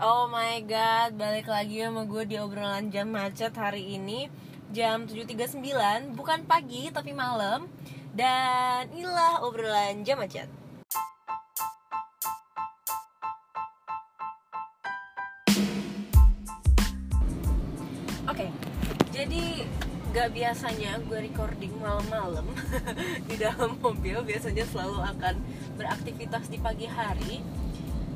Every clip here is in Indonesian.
oh my god Balik lagi sama gue di obrolan jam macet hari ini Jam 7.39 Bukan pagi tapi malam Dan inilah obrolan jam macet. Oke, jadi gak biasanya gue recording malam-malam di dalam mobil biasanya selalu akan beraktivitas di pagi hari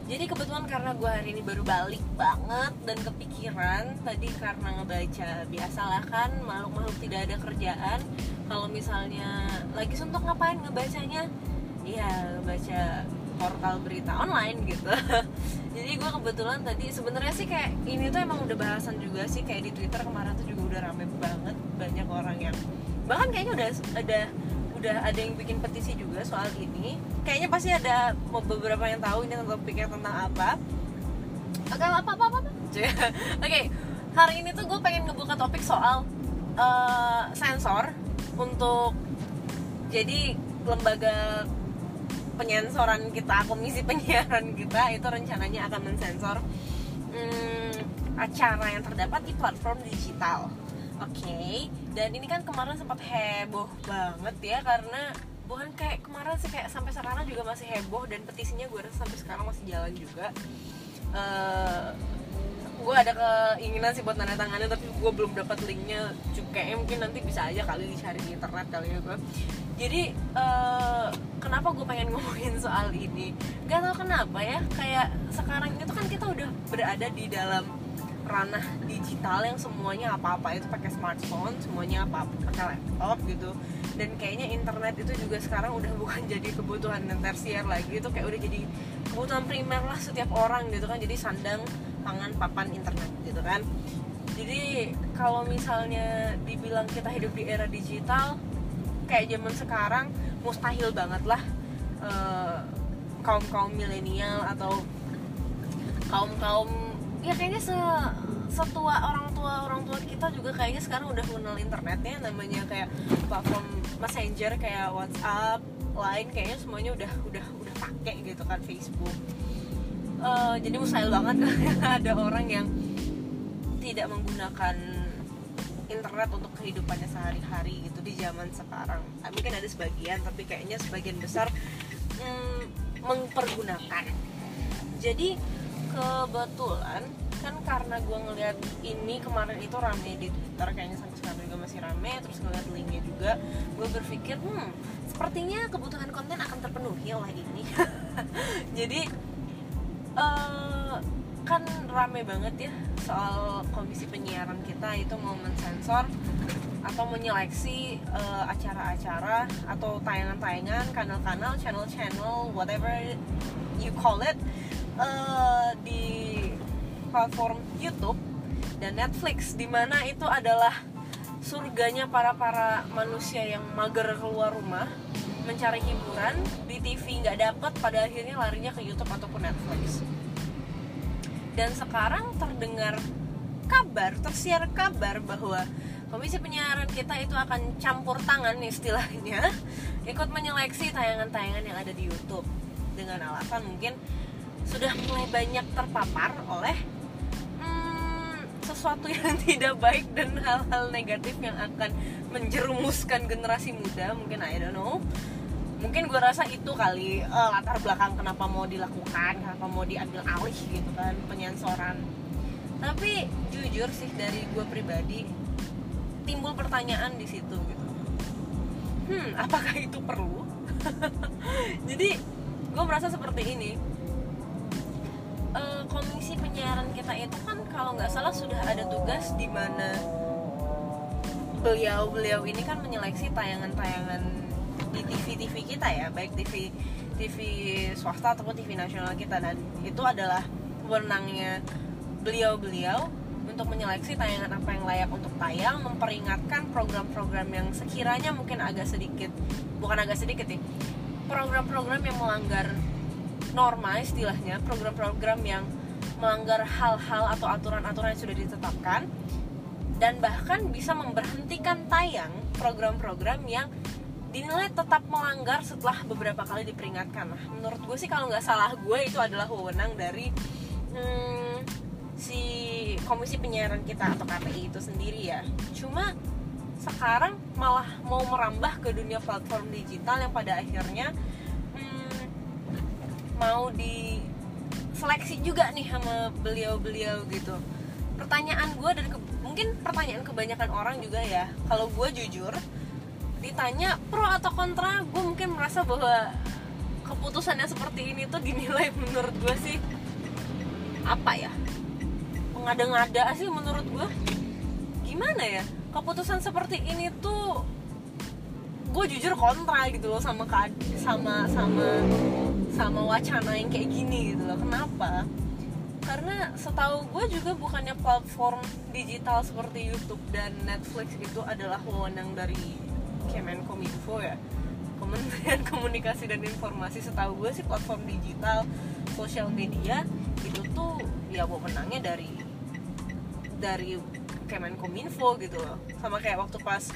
jadi kebetulan karena gue hari ini baru balik banget dan kepikiran tadi karena ngebaca biasalah kan makhluk-makhluk tidak ada kerjaan. Kalau misalnya lagi suntuk ngapain ngebacanya? Iya baca portal berita online gitu. Jadi gue kebetulan tadi sebenarnya sih kayak ini tuh emang udah bahasan juga sih kayak di twitter kemarin tuh juga udah rame banget banyak orang yang bahkan kayaknya udah ada udah ada yang bikin petisi juga soal ini. Kayaknya pasti ada beberapa yang tahu ini topiknya tentang apa. Oke apa apa apa, apa? oke hari ini tuh gue pengen ngebuka topik soal uh, sensor untuk jadi lembaga penyensoran kita komisi penyiaran kita itu rencananya akan mensensor hmm, acara yang terdapat di platform digital Oke, okay. dan ini kan kemarin sempat heboh banget ya karena bukan kayak kemarin sih kayak sampai sekarang juga masih heboh dan petisinya gue rasa sampai sekarang masih jalan juga. Uh, gue ada keinginan sih buat tanda tangannya tapi gue belum dapat linknya kayaknya mungkin nanti bisa aja kali dicari di internet kali ya gue jadi uh, kenapa gue pengen ngomongin soal ini gak tau kenapa ya kayak sekarang itu kan kita udah berada di dalam ranah digital yang semuanya apa-apa itu pakai smartphone, semuanya apa-apa pakai laptop gitu. Dan kayaknya internet itu juga sekarang udah bukan jadi kebutuhan dan tersier lagi, itu kayak udah jadi kebutuhan primer lah setiap orang gitu kan. Jadi sandang, pangan, papan internet gitu kan. Jadi kalau misalnya dibilang kita hidup di era digital, kayak zaman sekarang mustahil banget lah uh, kaum kaum milenial atau kaum kaum ya kayaknya se setua orang tua orang tua kita juga kayaknya sekarang udah mengenal internetnya namanya kayak platform messenger kayak WhatsApp, Line kayaknya semuanya udah udah udah pakai gitu kan Facebook. Uh, jadi mustahil banget ada orang yang tidak menggunakan internet untuk kehidupannya sehari-hari gitu di zaman sekarang. Ah, mungkin ada sebagian tapi kayaknya sebagian besar mm, mempergunakan. Jadi kebetulan kan karena gue ngeliat ini kemarin itu rame di Twitter kayaknya sampai sekarang juga masih rame terus ngeliat linknya juga gue berpikir hmm sepertinya kebutuhan konten akan terpenuhi oleh ini. Jadi uh, kan rame banget ya soal komisi penyiaran kita itu mau mensensor atau menyeleksi uh, acara-acara atau tayangan-tayangan kanal-kanal channel-channel whatever you call it uh, di platform YouTube dan Netflix di mana itu adalah surganya para para manusia yang mager keluar rumah mencari hiburan di TV nggak dapet pada akhirnya larinya ke YouTube ataupun Netflix. Dan sekarang terdengar kabar tersiar kabar bahwa komisi penyiaran kita itu akan campur tangan istilahnya ikut menyeleksi tayangan-tayangan yang ada di YouTube dengan alasan mungkin sudah mulai banyak terpapar oleh hmm, sesuatu yang tidak baik dan hal-hal negatif yang akan menjerumuskan generasi muda. Mungkin I don't know. Mungkin gue rasa itu kali uh, latar belakang kenapa mau dilakukan kenapa mau diambil alih gitu kan penyensoran. Tapi jujur sih dari gue pribadi timbul pertanyaan di situ gitu. Hmm apakah itu perlu? Jadi gue merasa seperti ini uh, komisi penyiaran kita itu kan kalau nggak salah sudah ada tugas di mana beliau-beliau ini kan menyeleksi tayangan-tayangan di TV-TV kita ya, baik TV TV swasta ataupun TV nasional kita. Dan itu adalah wewenangnya beliau-beliau untuk menyeleksi tayangan apa yang layak untuk tayang, memperingatkan program-program yang sekiranya mungkin agak sedikit bukan agak sedikit sih, program-program yang melanggar norma istilahnya program-program yang melanggar hal-hal atau aturan-aturan yang sudah ditetapkan dan bahkan bisa memberhentikan tayang program-program yang dinilai tetap melanggar setelah beberapa kali diperingatkan. Nah, menurut gue sih kalau nggak salah gue itu adalah wewenang dari hmm, si komisi penyiaran kita atau KPI itu sendiri ya cuma sekarang malah mau merambah ke dunia platform digital yang pada akhirnya mau di seleksi juga nih sama beliau-beliau gitu. Pertanyaan gue dan ke, mungkin pertanyaan kebanyakan orang juga ya. Kalau gue jujur ditanya pro atau kontra gue mungkin merasa bahwa keputusannya seperti ini tuh dinilai menurut gue sih apa ya? Mengada-ngada sih menurut gue gimana ya? Keputusan seperti ini tuh gue jujur kontra gitu loh sama sama sama sama wacana yang kayak gini gitu loh. Kenapa? Karena setahu gue juga bukannya platform digital seperti YouTube dan Netflix itu adalah wewenang dari Kemenkominfo ya. Kementerian Komunikasi dan Informasi setahu gue sih platform digital sosial media itu tuh ya wewenangnya dari dari Kemenkominfo gitu loh. Sama kayak waktu pas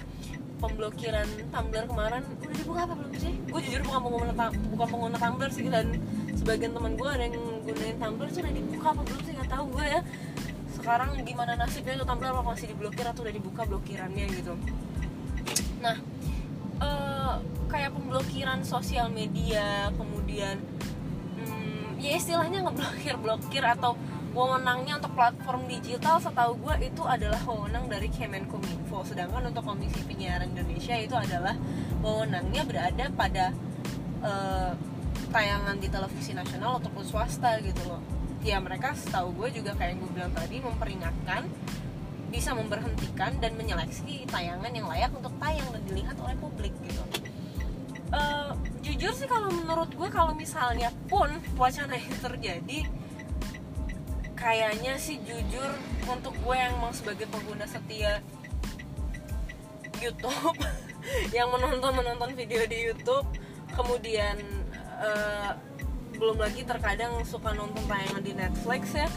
pemblokiran Tumblr kemarin udah dibuka apa belum sih? Gue jujur bukan pengguna bukan pengguna Tumblr sih dan sebagian teman gue ada yang gunain Tumblr itu udah dibuka apa belum sih nggak tahu gue ya. Sekarang gimana nasibnya tuh Tumblr apa masih diblokir atau udah dibuka blokirannya gitu. Nah, uh, kayak pemblokiran sosial media kemudian hmm, ya istilahnya ngeblokir blokir atau wewenangnya untuk platform digital setahu gue itu adalah wewenang dari Kemenkominfo. Sedangkan untuk Komisi Penyiaran Indonesia itu adalah wewenangnya berada pada uh, tayangan di televisi nasional ataupun swasta gitu loh. Ya mereka setahu gue juga kayak yang gue bilang tadi memperingatkan bisa memberhentikan dan menyeleksi tayangan yang layak untuk tayang dan dilihat oleh publik gitu. Uh, jujur sih kalau menurut gue kalau misalnya pun wacana ini terjadi kayaknya sih jujur untuk gue yang mau sebagai pengguna setia YouTube yang menonton menonton video di YouTube kemudian uh, belum lagi terkadang suka nonton tayangan di Netflix ya.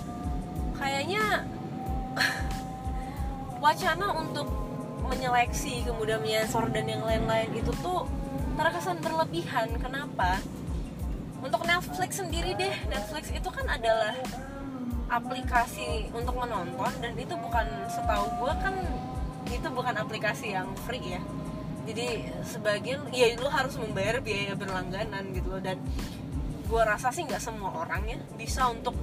Kayaknya wacana untuk menyeleksi kemudian menyensor dan yang lain-lain itu tuh terkesan berlebihan. Kenapa? Untuk Netflix sendiri deh. Netflix itu kan adalah aplikasi untuk menonton dan itu bukan setahu gue kan itu bukan aplikasi yang free ya. Jadi sebagian ya lu harus membayar biaya berlangganan gitu loh. Dan gue rasa sih nggak semua orang ya bisa untuk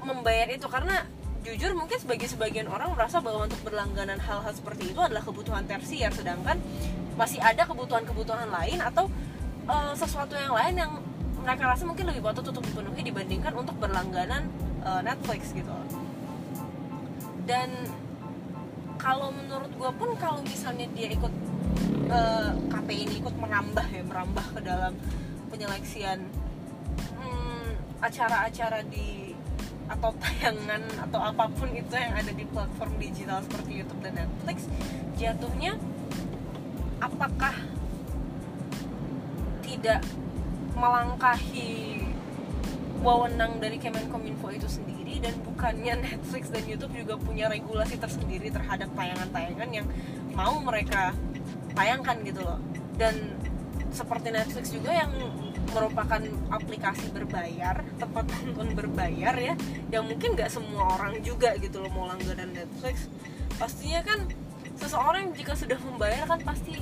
membayar itu. Karena jujur mungkin sebagai sebagian orang merasa bahwa untuk berlangganan hal-hal seperti itu adalah kebutuhan tersier. Sedangkan masih ada kebutuhan-kebutuhan lain atau uh, sesuatu yang lain yang mereka rasa mungkin lebih patut untuk dipenuhi dibandingkan untuk berlangganan uh, Netflix gitu. Dan kalau menurut gue pun kalau misalnya dia ikut uh, eh, KPI ini ikut merambah ya merambah ke dalam penyeleksian hmm, acara-acara hmm, di atau tayangan atau apa pun itu yang ada di platform digital seperti YouTube dan Netflix jatuhnya apakah tidak melangkahi wewenang dari Kemenkominfo itu sendiri dan bukannya Netflix dan YouTube juga punya regulasi tersendiri terhadap tayangan-tayangan yang mau mereka tayangkan gitu loh. Dan seperti Netflix juga yang merupakan aplikasi berbayar tempat nonton berbayar ya yang mungkin nggak semua orang juga gitu loh mau langganan Netflix. Pastinya kan seseorang jika sudah membayar kan pasti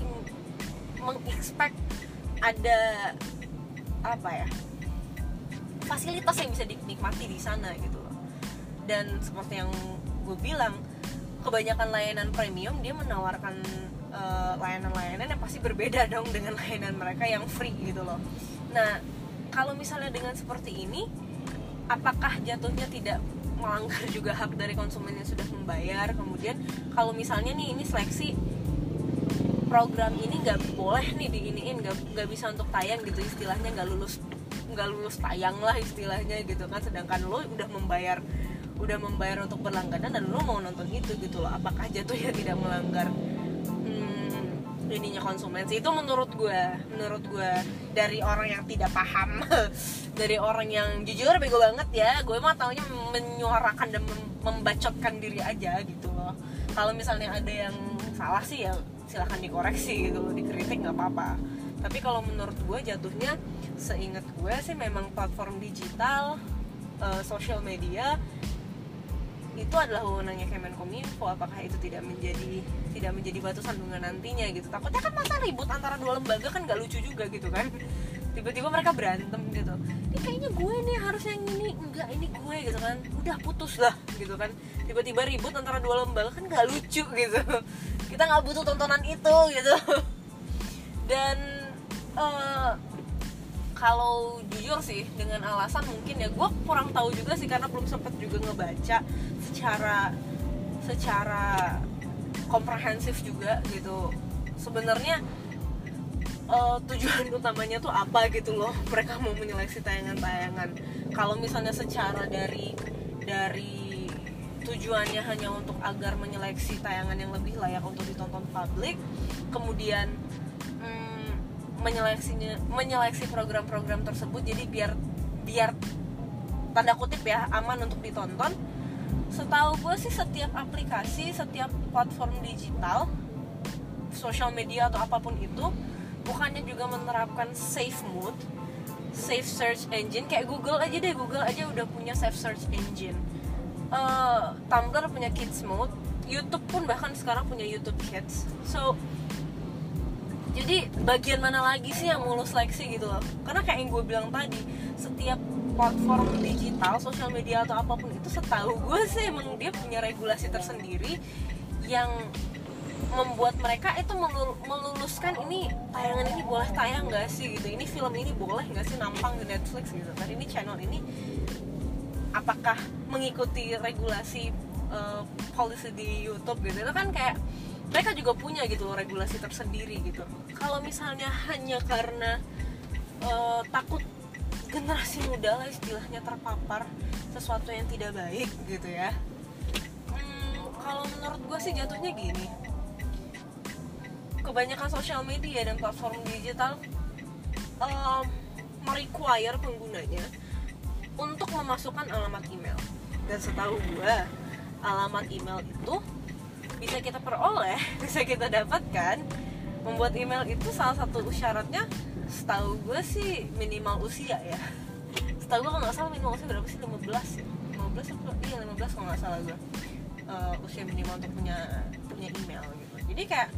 mengexpect ada apa ya fasilitas yang bisa dinikmati di sana gitu loh. Dan seperti yang gue bilang kebanyakan layanan premium dia menawarkan uh, layanan-layanan yang pasti berbeda dong dengan layanan mereka yang free gitu loh. Nah kalau misalnya dengan seperti ini apakah jatuhnya tidak melanggar juga hak dari konsumen yang sudah membayar? Kemudian kalau misalnya nih ini seleksi program ini nggak boleh nih diiniin nggak bisa untuk tayang gitu istilahnya nggak lulus nggak lulus tayang lah istilahnya gitu kan. Sedangkan lo udah membayar udah membayar untuk berlangganan dan lo mau nonton itu gitu loh. Apakah jatuhnya tidak melanggar hmm, ininya konsumen sih itu menurut gue menurut gue dari orang yang tidak paham dari orang yang jujur bego banget ya. Gue mah taunya menyuarakan dan membacotkan diri aja gitu loh. Kalau misalnya ada yang salah sih ya silahkan dikoreksi gitu loh dikritik nggak apa-apa tapi kalau menurut gue jatuhnya seingat gue sih memang platform digital uh, social media itu adalah wewenangnya Kemenkominfo. Apakah itu tidak menjadi tidak menjadi batu sandungan nantinya gitu? Takutnya kan masa ribut antara dua lembaga kan gak lucu juga gitu kan? Tiba-tiba mereka berantem gitu. Ini kayaknya gue nih harus yang ini. Enggak ini gue gitu kan. Udah putus lah gitu kan. Tiba-tiba ribut antara dua lembaga kan gak lucu gitu. Kita nggak butuh tontonan itu gitu. Dan uh, kalau jujur sih dengan alasan mungkin ya gue kurang tahu juga sih karena belum sempet juga ngebaca secara secara komprehensif juga gitu. Sebenarnya uh, tujuan utamanya tuh apa gitu loh mereka mau menyeleksi tayangan-tayangan. Kalau misalnya secara dari dari tujuannya hanya untuk agar menyeleksi tayangan yang lebih layak untuk ditonton publik kemudian menyeleksinya menyeleksi program-program tersebut jadi biar biar tanda kutip ya aman untuk ditonton. Setahu gue sih setiap aplikasi setiap platform digital social media atau apa pun itu bukannya juga menerapkan safe mode safe search engine. Kayak Google aja deh Google aja udah punya safe search engine. Uh, Tumblr punya kids mode YouTube pun bahkan sekarang punya YouTube Kids. So jadi bagian mana lagi sih yang mau seleksi gitu loh? Karena kayak yang gue bilang tadi setiap platform digital sosial media atau apa pun itu setahu gue sih emang dia punya regulasi tersendiri yang membuat mereka itu meluluskan ini tayangan ini boleh tayang gak sih? gitu. Ini film ini boleh gak sih nampang di Netflix? gitu kan. Ini channel ini apakah mengikuti regulasi uh, policy di YouTube? gitu. Itu kan kayak mereka juga punya gitu regulasi tersendiri gitu. Kalau misalnya hanya karena uh, takut generasi muda lah istilahnya terpapar sesuatu yang tidak baik gitu ya. Hmm, kalau menurut gue sih jatuhnya gini. Kebanyakan sosial media dan platform digital um, merequire penggunanya untuk memasukkan alamat email. Dan setahu gue alamat email itu bisa kita peroleh bisa kita dapatkan membuat email itu salah satu syaratnya setahu gue sih minimal usia ya. Setahu gue kalau nggak salah minimal usia berapa sih? 15 ya? 15 atau iya 15 kalau nggak salah gue uh, usia minimal untuk punya punya email gitu. Jadi kayak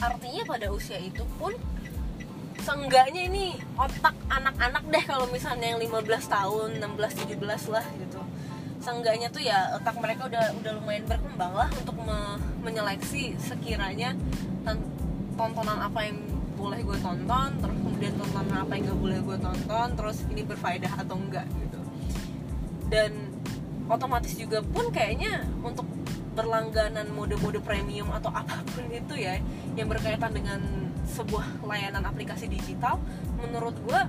artinya pada usia itu pun seenggaknya ini otak anak-anak deh kalau misalnya yang 15 tahun 16 17 lah gitu. Seenggaknya tuh ya otak mereka udah udah lumayan berkembang untuk me menyeleksi sekiranya tontonan apa yang boleh gue tonton terus kemudian tontonan apa yang gak boleh gue tonton terus ini berfaedah atau enggak gitu. Dan otomatis juga pun kayaknya untuk berlangganan mode-mode premium atau apa pun itu ya yang berkaitan dengan sebuah layanan aplikasi digital menurut gue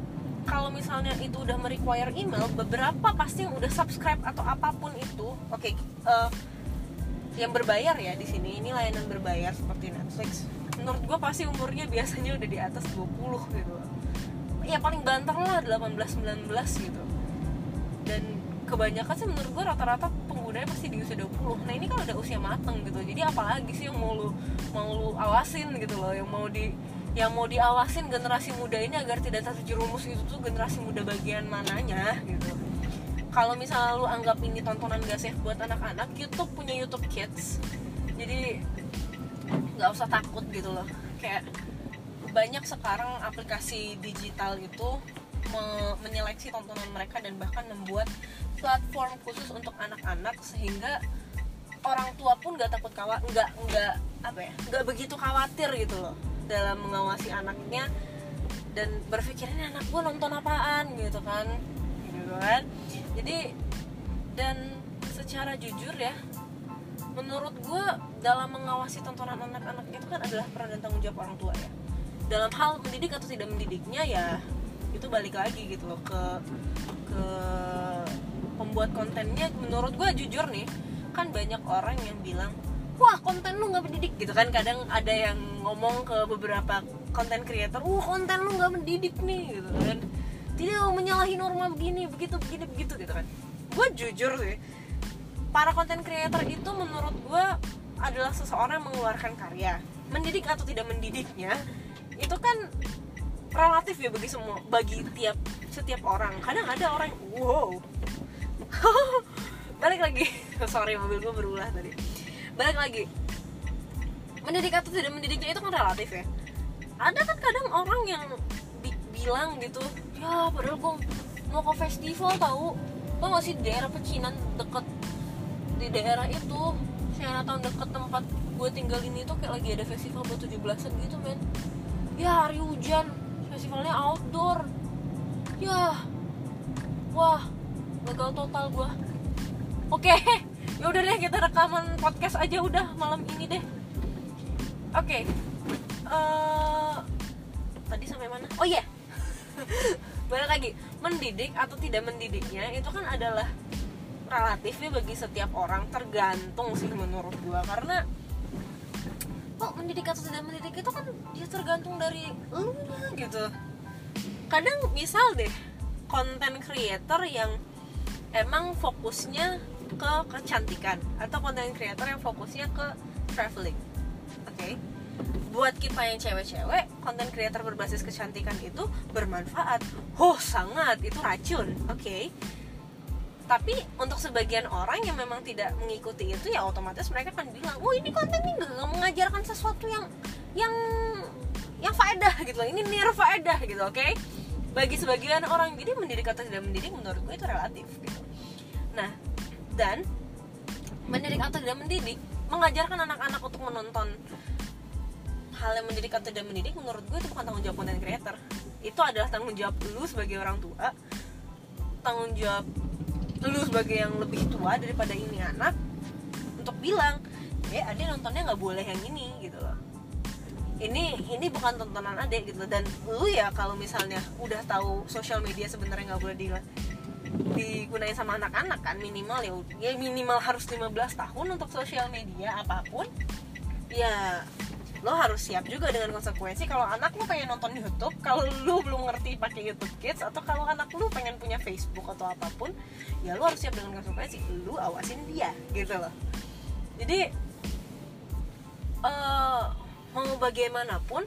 kalau misalnya itu udah merequire email beberapa pasti yang udah subscribe atau apa pun itu oke okay, uh, eh, yang berbayar ya di sini. Ini layanan berbayar seperti Netflix. Menurut gue pasti umurnya biasanya udah di atas 20 gitu. Ya paling banter lah 18-19 gitu. Dan kebanyakan sih menurut gue rata-rata penggunanya pasti di usia 20 nah ini kan udah usia mateng gitu. Jadi apalagi sih yang mau lu mau lu awasin gitu loh. Yang mau di yang mau diawasin generasi muda ini agar tidak terjerumus itu tuh generasi muda bagian mananya gitu kalau misalnya lu anggap ini tontonan gak safe buat anak-anak YouTube punya YouTube Kids. Jadi nggak usah takut gitu loh. Kayak banyak sekarang aplikasi digital itu me menyeleksi tontonan mereka dan bahkan membuat platform khusus untuk anak-anak sehingga orang tua pun nggak takut kawat nggak nggak apa ya nggak begitu khawatir gitu loh dalam mengawasi anaknya dan berpikir ini anak gue nonton apaan? gitu kan kan jadi dan secara jujur ya menurut gue dalam mengawasi tontonan anak-anak itu kan adalah peran dan tanggung jawab orang tua ya. Dalam hal mendidik atau tidak mendidiknya ya itu balik lagi gitu loh ke ke pembuat kontennya. Menurut gue jujur nih kan banyak orang yang bilang wah konten lu nggak mendidik. Gitu kan kadang ada yang ngomong ke beberapa konten creator wah konten lu nggak mendidik nih gitu kan tidak menyalahi norma begini begitu begini begitu gitu kan. Gue jujur sih para konten creator itu menurut gue adalah seseorang yang mengeluarkan karya. Mendidik atau tidak mendidiknya itu kan relatif ya bagi semua bagi tiap setiap orang. Kadang ada orang wow. Balik lagi. Sorry mobil gue berulah tadi. Balik lagi. Mendidik atau tidak mendidiknya itu kan relatif ya. Ada kan kadang orang yang bi bilang gitu. Ya padahal gue mau ke festival tahu lo masih di daerah pecinan deket di daerah itu. Tahun deket tempat gue tinggal ini tuh kayak lagi ada festival buat 17-an gitu men. Ya hari hujan. Festivalnya outdoor. Ya wah gagal total gue oke okay. ya udah deh kita rekaman podcast aja udah malam ini deh. Oke okay. uh, eh, tadi sampai mana? Oh iya. yeah. Balik lagi mendidik atau tidak mendidiknya itu kan adalah relatif ya bagi setiap orang tergantung sih menurut gua karena kok mendidik atau tidak mendidik itu kan dia tergantung dari lu gitu kadang misal deh konten creator yang emang fokusnya ke kecantikan atau konten creator yang fokusnya ke traveling oke okay? Buat kita yang cewek-cewek konten creator berbasis kecantikan itu bermanfaat oh sangat itu racun oke okay? tapi untuk sebagian orang yang memang tidak mengikuti itu ya otomatis mereka akan bilang oh ini konten ini nggak mengajarkan sesuatu yang yang yang faedah gitu loh ini nir faedah gitu oke okay? bagi sebagian orang jadi mendidik atau tidak mendidik menurut gue itu relatif gitu nah dan mendidik atau tidak mendidik mengajarkan anak-anak untuk menonton hal yang mendidik atau tidak mendidik menurut gue itu bukan tanggung jawab content creator. Itu adalah tanggung jawab lu sebagai orang tua. Tanggung jawab lu sebagai yang lebih tua daripada ini anak untuk bilang ya adik nontonnya nggak boleh yang ini gitu loh. Ini ini bukan tontonan adik gitu. Dan lu ya kalau misalnya udah tahu sosial media sebenarnya nggak boleh di digunain sama anak-anak kan minimal ya ya minimal harus 15 tahun untuk sosial media apa pun ya lo harus siap juga dengan konsekuensi kalau anak lo pengen nonton YouTube kalau lo belum ngerti pakai YouTube Kids atau kalau anak lo pengen punya Facebook atau apa pun ya lo harus siap dengan konsekuensi lo awasin dia gitu loh. Jadi uh, mau bagaimanapun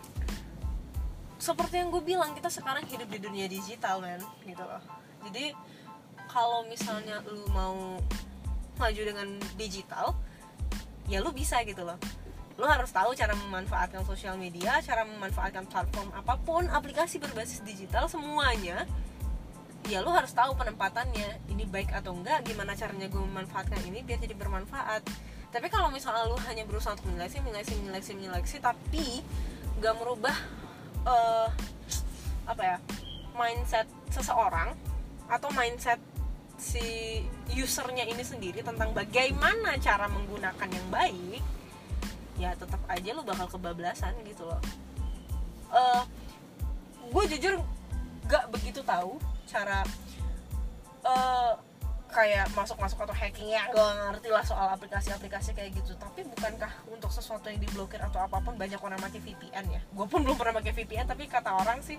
seperti yang gue bilang kita sekarang hidup di dunia digital men gitu loh. Jadi kalau misalnya lu mau maju dengan digital ya lu bisa gitu loh lo harus tahu cara memanfaatkan sosial media cara memanfaatkan platform apa pun aplikasi berbasis digital semuanya. Ya lo harus tahu penempatannya ini baik atau enggak gimana caranya gue memanfaatkan ini biar jadi bermanfaat. Tapi kalau misalnya lo hanya berusaha untuk menyeleksi menyeleksi menyeleksi menyeleksi tapi nggak merubah uh, apa ya mindset seseorang atau mindset si usernya ini sendiri tentang bagaimana cara menggunakan yang baik ya tetap aja lu bakal kebablasan gitu loh. Uh, eh, gue jujur gak begitu tahu cara uh, kayak masuk-masuk atau hacking ya gak ngerti lah soal aplikasi-aplikasi kayak gitu. Tapi bukankah untuk sesuatu yang diblokir atau apa pun banyak orang pakai VPN ya? Gue pun belum pernah pakai VPN tapi kata orang sih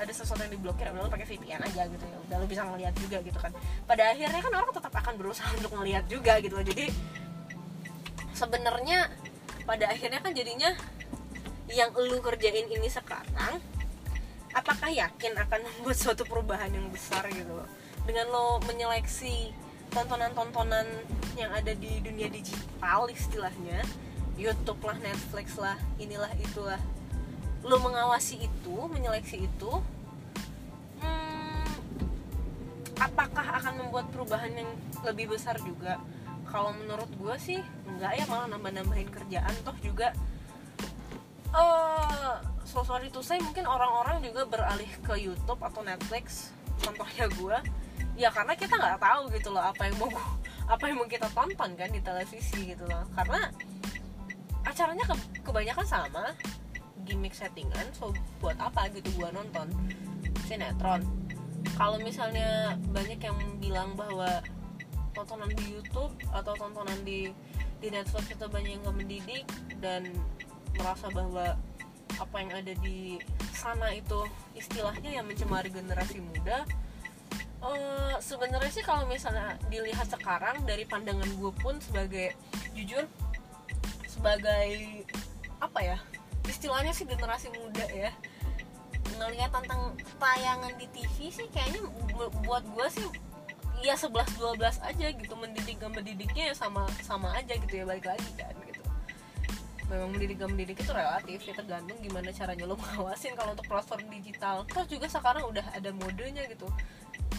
ada sesuatu yang diblokir udah lo pakai VPN aja gitu ya. Udah lo bisa ngeliat juga gitu kan. Pada akhirnya kan orang tetap akan berusaha untuk ngeliat juga gitu loh. Jadi sebenarnya pada akhirnya kan jadinya yang lu kerjain ini sekarang apakah yakin akan membuat suatu perubahan yang besar gitu loh? Dengan lo menyeleksi tontonan-tontonan yang ada di dunia digital istilahnya YouTube lah, Netflix lah, inilah itulah. Lo mengawasi itu, menyeleksi itu hmm, apakah akan membuat perubahan yang lebih besar juga kalau menurut gue sih enggak ya malah nambah-nambahin kerjaan. Toh juga uh, so sorry to say mungkin orang-orang juga beralih ke YouTube atau Netflix contohnya gue ya karena kita nggak tahu gitu loh apa yang mau apa yang mau kita tonton kan di televisi gitu loh. Karena acaranya ke, kebanyakan sama gimmick settingan so buat apa gitu gue nonton? Sinetron. Kalau misalnya banyak yang bilang bahwa tontonan di YouTube atau tontonan di di Netflix itu banyak yang gak mendidik dan merasa bahwa apa yang ada di sana itu istilahnya yang mencemari generasi muda uh, sebenarnya sih kalau misalnya dilihat sekarang dari pandangan gue pun sebagai jujur sebagai apa ya istilahnya sih generasi muda ya ngelihat tentang tayangan di TV sih kayaknya bu- buat gue sih ya 11 12 aja gitu mendidik gak mendidiknya ya sama sama aja gitu ya balik lagi kan gitu. Memang mendidik gak mendidik itu relatif ya tergantung gimana caranya lo ngawasin. Kalau untuk platform digital terus juga sekarang udah ada modenya gitu.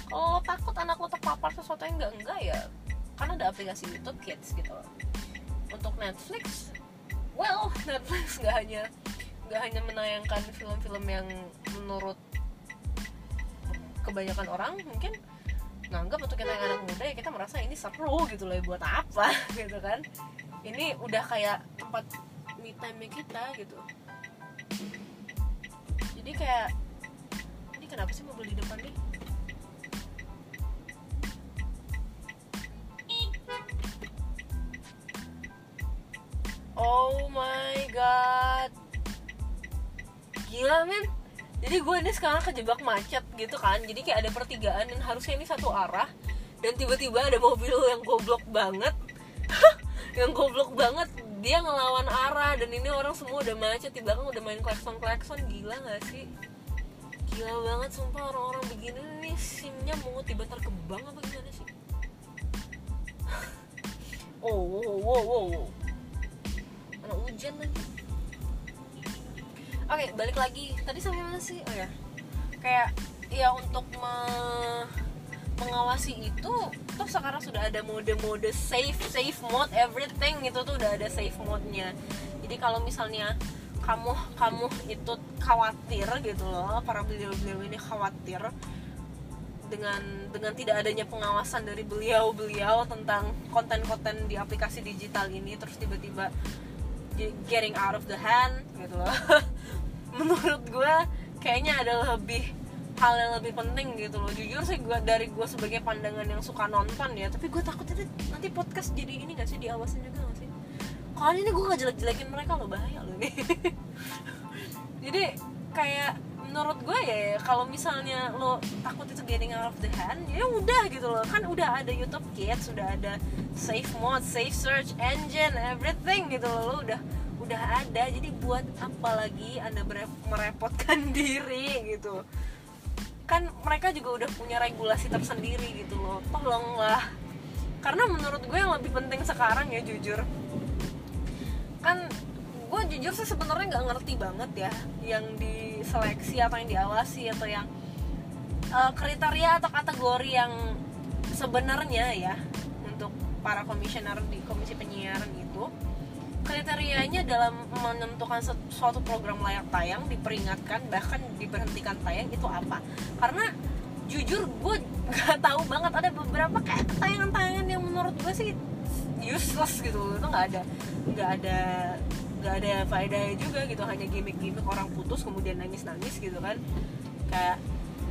Kalau takut anak lo terpapar sesuatu yang enggak enggak ya kan ada aplikasi YouTube Kids gitu. Untuk Netflix well Netflix nggak hanya nggak hanya menayangkan film-film yang menurut kebanyakan orang mungkin nganggap untuk kita yang anak muda ya kita merasa ini seru gitu loh ya buat apa gitu kan. Ini udah kayak tempat me time kita gitu. Jadi kayak ini kenapa sih mobil di depan nih? Oh my god. Gila men Jadi gue ini sekarang kejebak macet gitu kan. Jadi kayak ada pertigaan dan harusnya ini satu arah. Dan tiba-tiba ada mobil yang goblok banget. Yang goblok banget. Dia ngelawan arah Dan ini orang semua udah macet. Di belakang udah main klakson-klakson. Gila gak sih? Gila banget sumpah. Orang-orang begini nih SIM-nya mau tiba terkembang apa gimana sih? Oh, wow, wow, wow, wow. Mana hujan lagi oke balik lagi. Tadi sampai mana sih? Oh ya. Kayak ya untuk me- mengawasi itu tuh sekarang sudah ada mode-mode safe safe mode everything itu tuh udah ada safe mode-nya. Jadi kalau misalnya kamu kamu itu khawatir gitu loh para beliau-beliau ini khawatir dengan dengan tidak adanya pengawasan dari beliau-beliau tentang konten-konten di aplikasi digital ini terus tiba-tiba getting out of the hand gitu loh menurut gue kayaknya ada lebih hal yang lebih penting gitu loh. Jujur sih gue dari gue sebagai pandangan yang suka nonton ya tapi gue takut nanti, nanti podcast jadi ini gak sih diawasin juga gak sih? Kalau ini gue gak jelek-jelekin mereka loh bahaya loh ini. Jadi kayak menurut gue ya kalau misalnya lo takut itu getting out of the hand ya udah gitu loh. Kan udah ada YouTube Kids sudah ada safe mode safe search engine everything gitu loh. Lo udah udah ada jadi buat apa lagi anda mere- merepotkan diri gitu. Kan mereka juga udah punya regulasi tersendiri gitu loh. Tolonglah. Karena menurut gue yang lebih penting sekarang ya jujur. Kan gue jujur sih sebenarnya nggak ngerti banget ya yang diseleksi atau yang diawasi atau yang eh, kriteria atau kategori yang sebenarnya ya untuk para komisioner di komisi penyiaran itu kriterianya dalam menentukan suatu program layak tayang diperingatkan bahkan diberhentikan tayang itu apa? Karena jujur gue nggak tahu banget. Ada beberapa kayak tayangan-tayangan yang menurut gue sih useless gitu. Itu nggak ada nggak ada nggak ada faedahnya juga gitu. Hanya gimmick-gimmick orang putus kemudian nangis-nangis gitu kan. Kayak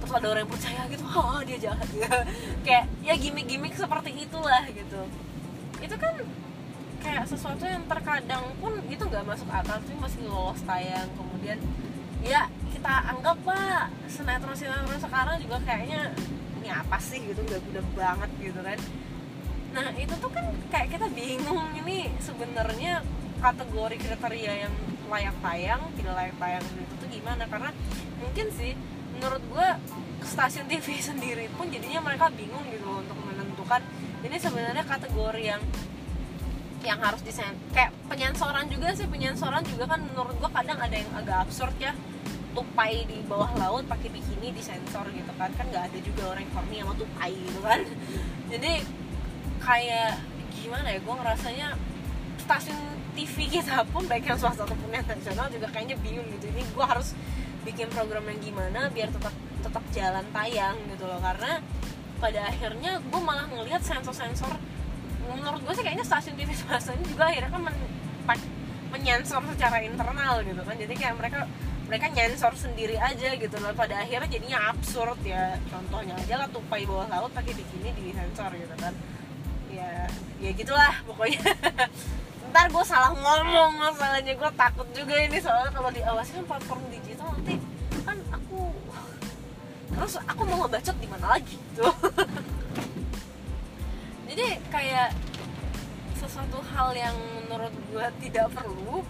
terus ada orang yang percaya gitu oh dia jahat. Ya kayak ya gimmick-gimmick seperti itulah gitu. Itu kan kayak sesuatu yang terkadang pun itu nggak masuk akal tapi masih lolos tayang. Kemudian ya kita anggap lah sinetron sinetron sekarang juga kayaknya ini apa sih? Gitu udah guna banget gitu kan. Nah itu tuh kan kayak kita bingung ini sebenarnya kategori kriteria yang layak tayang tidak layak tayang itu tuh gimana? Karena mungkin sih menurut gue stasiun TV sendiri pun jadinya mereka bingung gitu untuk menentukan ini sebenarnya kategori yang yang harus disen kayak penyensoran juga sih penyensoran juga kan menurut gue kadang ada yang agak absurd ya. Tupai di bawah laut pakai bikini disensor gitu kan kan nggak ada juga orang yang horny sama tupai gitu kan. Jadi kayak gimana ya gue ngerasanya stasiun TV kita pun baik yang swasta ataupun yang nasional juga kayaknya bingung gitu. Ini gue harus bikin program yang gimana biar tetap tetap jalan tayang gitu loh. Karena pada akhirnya gue malah ngelihat sensor-sensor menurut gue sih kayaknya stasiun TV swasta ini juga akhirnya kan men, menyensor secara internal gitu kan. Jadi kayak mereka mereka nyensor sendiri aja gitu loh. Pada akhirnya jadinya absurd ya. Contohnya aja lah tupai bawah laut pakai bikini di sensor gitu kan. Ya ya gitulah pokoknya. Ntar gue salah ngomong masalahnya. Gue takut juga ini soalnya kalau diawasi kan platform digital nanti kan aku terus aku mau ngebacot di mana lagi tuh jadi kayak sesuatu hal yang menurut gue tidak perlu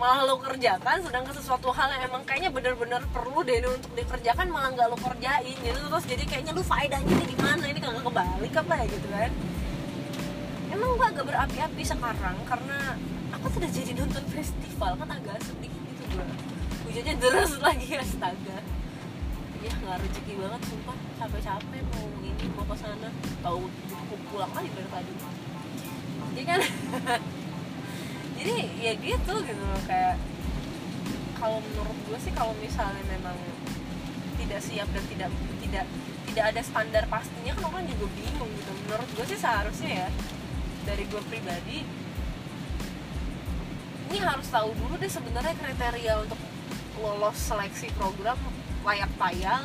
malah lo kerjakan sedangkan sesuatu hal yang emang kayaknya bener-bener perlu deh untuk dikerjakan malah nggak lo kerjain. Gitu terus jadi kayaknya lu faedahnya ini di mana ini kagak kebalik apa ya gitu kan? Emang gue agak berapi-api sekarang karena aku sudah jadi nonton festival kan agak sedih gitu gue hujannya deras lagi astaga ya nggak rezeki banget sumpah. Capek-capek mau ini mau ke sana. Tahu pulang lagi dari tadi. Jadi kan? Jadi ya gitu gitu loh kayak kalau menurut gue sih kalau misalnya memang tidak siap dan tidak tidak tidak ada standar pastinya kan orang juga bingung gitu. Menurut gue sih seharusnya ya dari gue pribadi ini harus tahu dulu deh sebenarnya kriteria untuk lolos seleksi program layak tayang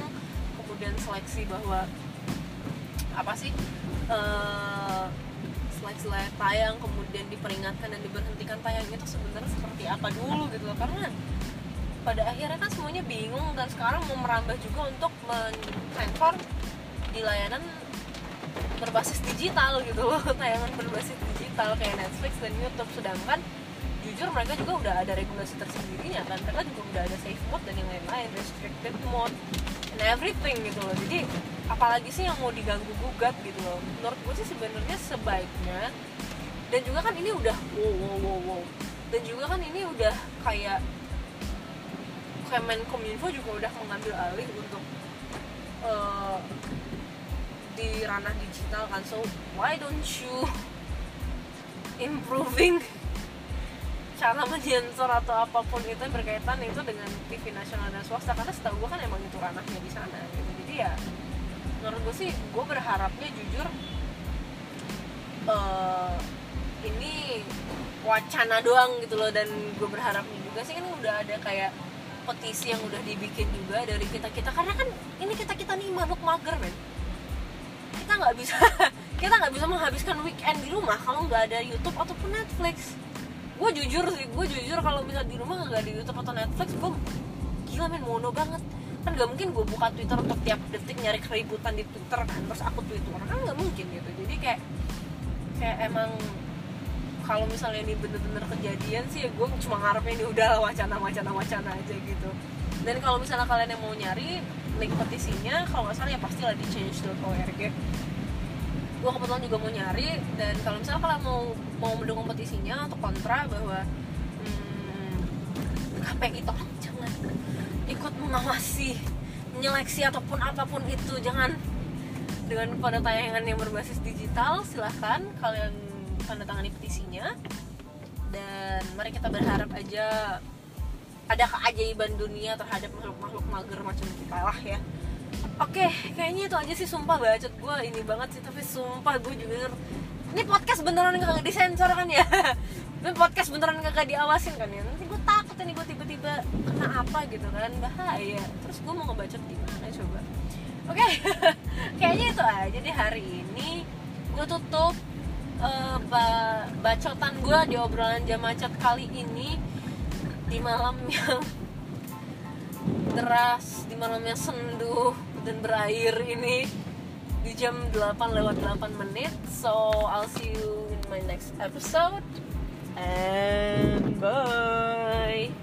kemudian seleksi bahwa apa sih uh, seleksi layak tayang kemudian diperingatkan dan diberhentikan tayang itu sebenarnya seperti apa dulu gitu loh. Karena pada akhirnya kan semuanya bingung dan sekarang mau merambah juga untuk men di layanan berbasis digital gitu loh. Tayangan berbasis digital kayak Netflix dan YouTube. Sedangkan jujur mereka juga udah ada regulasi tersendirinya kan. Mereka juga udah ada safe mode dan yang lain-lain restricted mode and everything gitu loh. Jadi apalagi sih yang mau diganggu gugat gitu loh. Menurut gue sih sebenarnya sebaiknya dan juga kan ini udah wow wow wow wow. Dan juga kan ini udah kayak Kemenkominfo juga udah mengambil alih untuk uh, di ranah digital kan. So why don't you improving cara menyensor atau apa pun itu yang berkaitan itu dengan TV nasional dan swasta karena setahu gue kan emang itu ranahnya di sana gitu. Jadi ya menurut gue sih gue berharapnya jujur uh, ini wacana doang gitu loh dan gue berharapnya juga sih kan udah ada kayak petisi yang udah dibikin juga dari kita kita karena kan ini kita kita nih makhluk mager men. Kita nggak bisa kita nggak bisa menghabiskan weekend di rumah kalau nggak ada YouTube ataupun Netflix gue jujur sih gue jujur kalau bisa di rumah nggak di YouTube atau Netflix gue gila men mono banget. Kan nggak mungkin gue buka Twitter untuk tiap detik nyari keributan di Twitter kan terus aku Twitter kan nggak mungkin gitu. Jadi kayak kayak emang kalau misalnya ini bener-bener kejadian sih ya gue cuma ngarepnya ini udah wacana wacana wacana aja gitu. Dan kalau misalnya kalian yang mau nyari link petisinya kalau nggak salah ya pastilah di change.org gue kebetulan juga mau nyari dan kalau misalnya kalian mau mau mendukung petisinya atau kontra bahwa hmm, KPI tolong jangan ikut mengawasi menyeleksi ataupun apa pun itu. Jangan. Dengan pada tayangan yang berbasis digital silahkan kalian tanda tangani petisinya. Dan mari kita berharap aja ada keajaiban dunia terhadap makhluk-makhluk mager macam kita lah ya. Oke, kayaknya itu aja sih sumpah bacot gue ini banget sih tapi sumpah gue juga ini podcast beneran kagak disensor kan ya? Ini podcast beneran kagak diawasin kan ya? Nanti gue takut nih gue tiba-tiba kena apa gitu kan bahaya. Terus gue mau ngebacot di mana coba? Oke kayaknya itu aja di hari ini. Gue tutup uh, bacotan gue di obrolan jam macet kali ini. Di malam yang deras di malam yang senduh dan berair ini di jam 8 lewat 8 menit. So I'll see you in my next episode. And bye